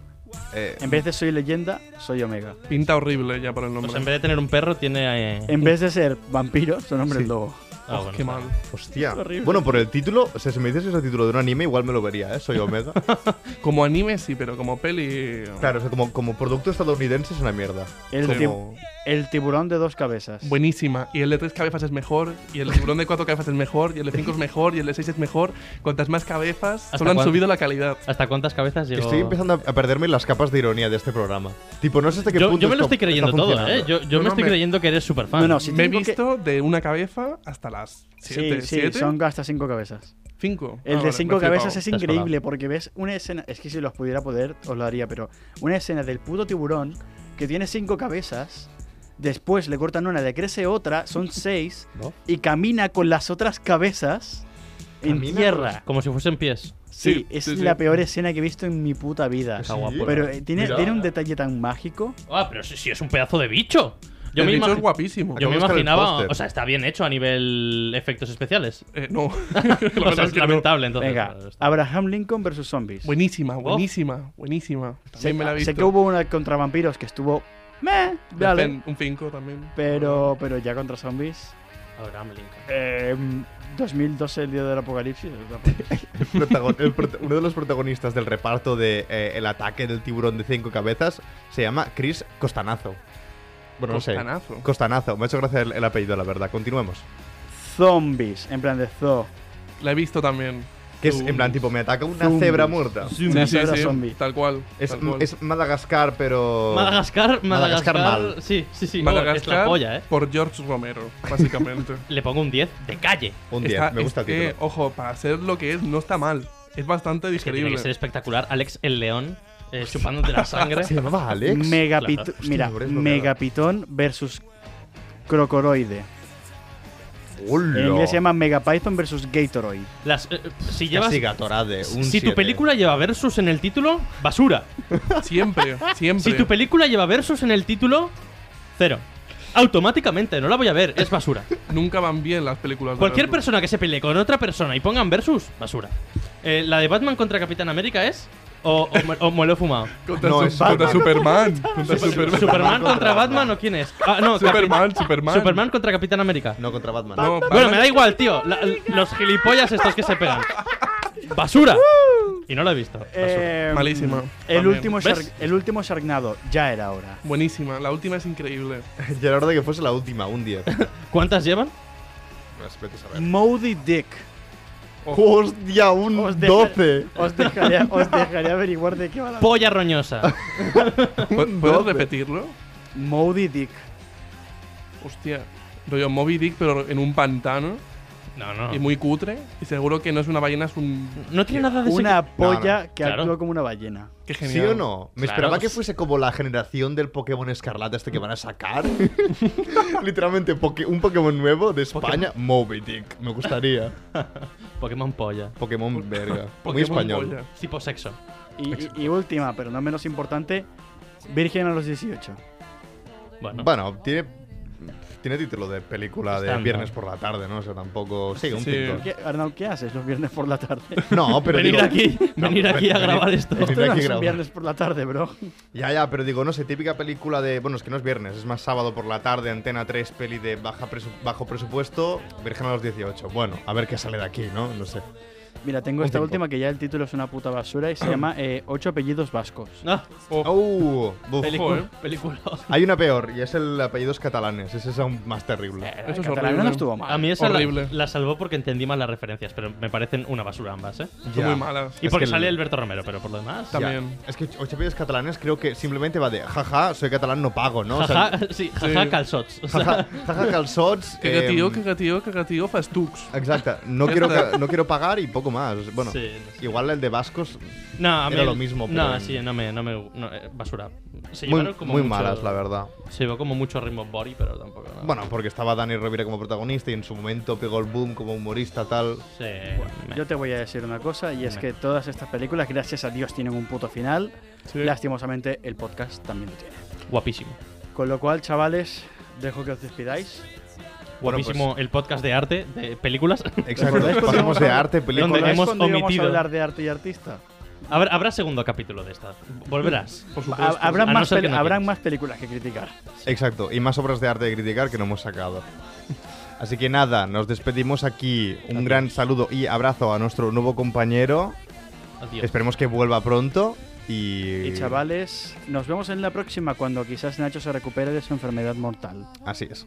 Eh, En vez de soy leyenda, soy Omega. Pinta horrible ya por el nombre. Pues en vez de tener un perro tiene... eh, En vez de ser vampiro, su nombre Sí. es lobo. Ah, Oh, bueno, qué mal. hostia. Bueno, por el título, o sea, si me dices que es el título de un anime, igual me lo vería, ¿eh? Soy Omega. Como anime sí, pero como peli. claro, o sea, como, como producto estadounidense es una mierda. El, Como- ti- el tiburón de dos cabezas. Buenísima. Y el de tres cabezas es mejor. Y el tiburón de cuatro cabezas es mejor. Y el de cinco es mejor. Y el de seis es mejor. Cuantas más cabezas, ¿Hasta solo han subido la calidad. ¿Hasta cuántas cabezas llegó? Estoy empezando a perderme las capas de ironía de este programa. Tipo, no sé hasta qué Yo, punto yo me lo esto estoy creyendo todo. ¿eh? Yo, yo No, me no, estoy me- creyendo que eres súper fan. No, no, si Me he que- visto de una cabeza hasta las Sí, siete. sí, ¿Siete? son hasta cinco cabezas. Cinco. El Ah, de vale, cinco flipado. cabezas es increíble porque ves una escena. Es que si los pudiera poder, os lo haría, pero una escena del puto tiburón que tiene cinco cabezas. Después le cortan una, le crece otra, son seis, ¿No? y camina con las otras cabezas en Camina tierra. Como si fuesen pies. Sí, Sí, es sí, sí. la peor escena que he visto en mi puta vida. Pero eh, tiene, tiene un detalle tan mágico. Ah, pero si, si es un pedazo de bicho. Yo el me, bicho imagi- es guapísimo. yo me imaginaba... O sea, está bien hecho a nivel efectos especiales. Eh, no. La o sea, verdad es que no. lamentable, entonces. Venga, Abraham Lincoln versus zombies. Buenísima, buenísima, buenísima. sé, También me la he visto. sé que hubo una contra vampiros que estuvo. Meh, vale. Un 5 también. Pero, pero ya contra zombies. Abraham Lincoln. Eh, 2012, el día del apocalipsis. El el uno de los protagonistas del reparto de eh, El ataque del tiburón de cinco cabezas se llama Chris Costanazo. Bueno, no sé. Costanazo. Costanazo. Me ha hecho gracia el, el apellido, la verdad. Continuemos. Zombies, en plan de zoo. La he visto también. Que es en plan, tipo, me ataca una Zombies. cebra muerta. Sí, Una sí, cebra sí, zombie. Tal cual. Es, tal cual. es Madagascar, pero. Madagascar, Madagascar Madagascar. mal. Sí, sí, sí. no, Madagascar es la polla, ¿eh? por George Romero, básicamente. Le pongo un 10 de calle. Un 10. Está- Me gusta es el que, título. ojo, para ser lo que es, no está mal. Es bastante Es que tiene digerible. que ser espectacular. Alex el León eh, chupándote la sangre. ¿Se llamaba Alex? Megapit Claro. Hostia, Mira, bloqueado. Megapitón versus Crocoroide. En inglés se llama Megapython versus Gatoroid. Las, eh, si llevas, Casi Gatorade. Un si tu película lleva versus en el título, basura. Siempre, siempre. Si tu película lleva versus en el título, cero. Automáticamente, no la voy a ver, es basura. Nunca van bien las películas. de Cualquier versus. persona que se pelee con otra persona y pongan versus, basura. Eh, ¿La de Batman contra Capitán América es? ¿O, o, me- o me lo he fumado? Contra, No, su- es contra Batman. Superman. Contra Superman. ¿Superman contra Batman o quién es? Ah, no, Capi- Superman, Superman. Superman contra Capitán América. No contra Batman. No, Bueno, Batman- me da igual, tío. La- los gilipollas estos que se pegan. ¡Basura! Y no lo he visto. Basura. Eh, Malísima, El también. último, ¿Ves? Shark- el último Sharknado, ya era hora. Buenísima. La última es increíble. Ya era hora de que fuese la última, un 10. ¿Cuántas llevan? Pues vete a saber. Moody Dick. ¡Hostia! Un Os deja- 12. Os dejaré, os dejaré averiguar de qué va la. Polla roñosa. ¿Pu- ¿Puedes doce. repetirlo? Moody Dick. Hostia. Rollo Moby Dick, pero en un pantano. No, no. Y muy cutre. Y seguro que no es una ballena, es un. No tiene nada de Una polla no, que claro. actúa como una ballena. Qué ¿Sí o no? Me Claro. esperaba que fuese como la generación del Pokémon Escarlata este que van a sacar. Literalmente un Pokémon nuevo de España. Moby Dick. Me gustaría. Pokémon polla. Pokémon verga. Muy Pokémon español. polla. Tipo sexo. Y, y- y última, pero no menos importante, Virgen a los 18. Bueno. Bueno, tiene. Tiene título de película de viernes por la tarde, ¿no? O sea, tampoco. Sí, un Sí. ¿Qué, Arnau, ¿qué haces los viernes por la tarde? No, pero venir digo- aquí, venir aquí a venir- grabar esto. venir no aquí a es viernes por la tarde, bro. Ya, ya, pero digo, no sé, típica película de. Bueno, es que no es viernes, es más sábado por la tarde, Antena 3, peli de baja presu- bajo presupuesto, Virgen a los 18. Bueno, a ver qué sale de aquí, ¿no? No sé. Mira, tengo esta última que ya el título es una puta basura y se llama eh, Ocho apellidos vascos. Ah, Oh, buf. película. eh. película. Hay una peor, y es el apellidos catalanes. Ese es aún más terrible. Eso es Catalana horrible. no estuvo mal. A mí esa la, Horrible. la salvó porque entendí mal las referencias, pero me parecen una basura ambas, ¿eh? Muy malas. Y Es porque el- sale Alberto Romero, pero por lo demás. Ya. También. Es que ocho apellidos catalanes creo que simplemente va de jaja, soy catalán, no pago, ¿no? O sea, Jaja, sí, jaja, Sí. calzots. O sea, jaja, jaja calzots. Que gatillo, em, que gatillo, que gatillo, fas tux. Exacto, quiero, no quiero pagar y poco poco más. Bueno, Sí, no sé. igual el de Vascos No, a mí Era el- lo mismo, pero No, en- sí, no me. No me no, eh, basura. Se muy, llevaron como muy mucho- malas, la verdad. Se llevó como mucho ritmo body, pero tampoco. no. Bueno, porque estaba Dani Rovira como protagonista y en su momento pegó el boom como humorista tal. Sí, me- Yo te voy a decir una cosa, y es Me- que todas estas películas, gracias a Dios, tienen un puto final. Sí. Lastimosamente, el podcast también lo tiene. Guapísimo. Con lo cual, chavales, dejo que os despidáis. Bueno, pues- el podcast de arte, de películas. Exacto. ¿Recordáis cuando Pasamos de arte, películas. Donde ¿Recordáis hemos omitido- a hablar de arte y artista? habrá, habrá segundo capítulo de esta. Volverás. Por supuesto. Habrán, no más, que no habrán más películas que criticar. Exacto. Y más obras de arte de criticar que no hemos sacado. Así que nada, nos despedimos aquí. Un Adiós. gran saludo y abrazo a nuestro nuevo compañero. Adiós. Esperemos que vuelva pronto. Y, Y chavales, nos vemos en la próxima cuando quizás Nacho se recupere de su enfermedad mortal. Así es.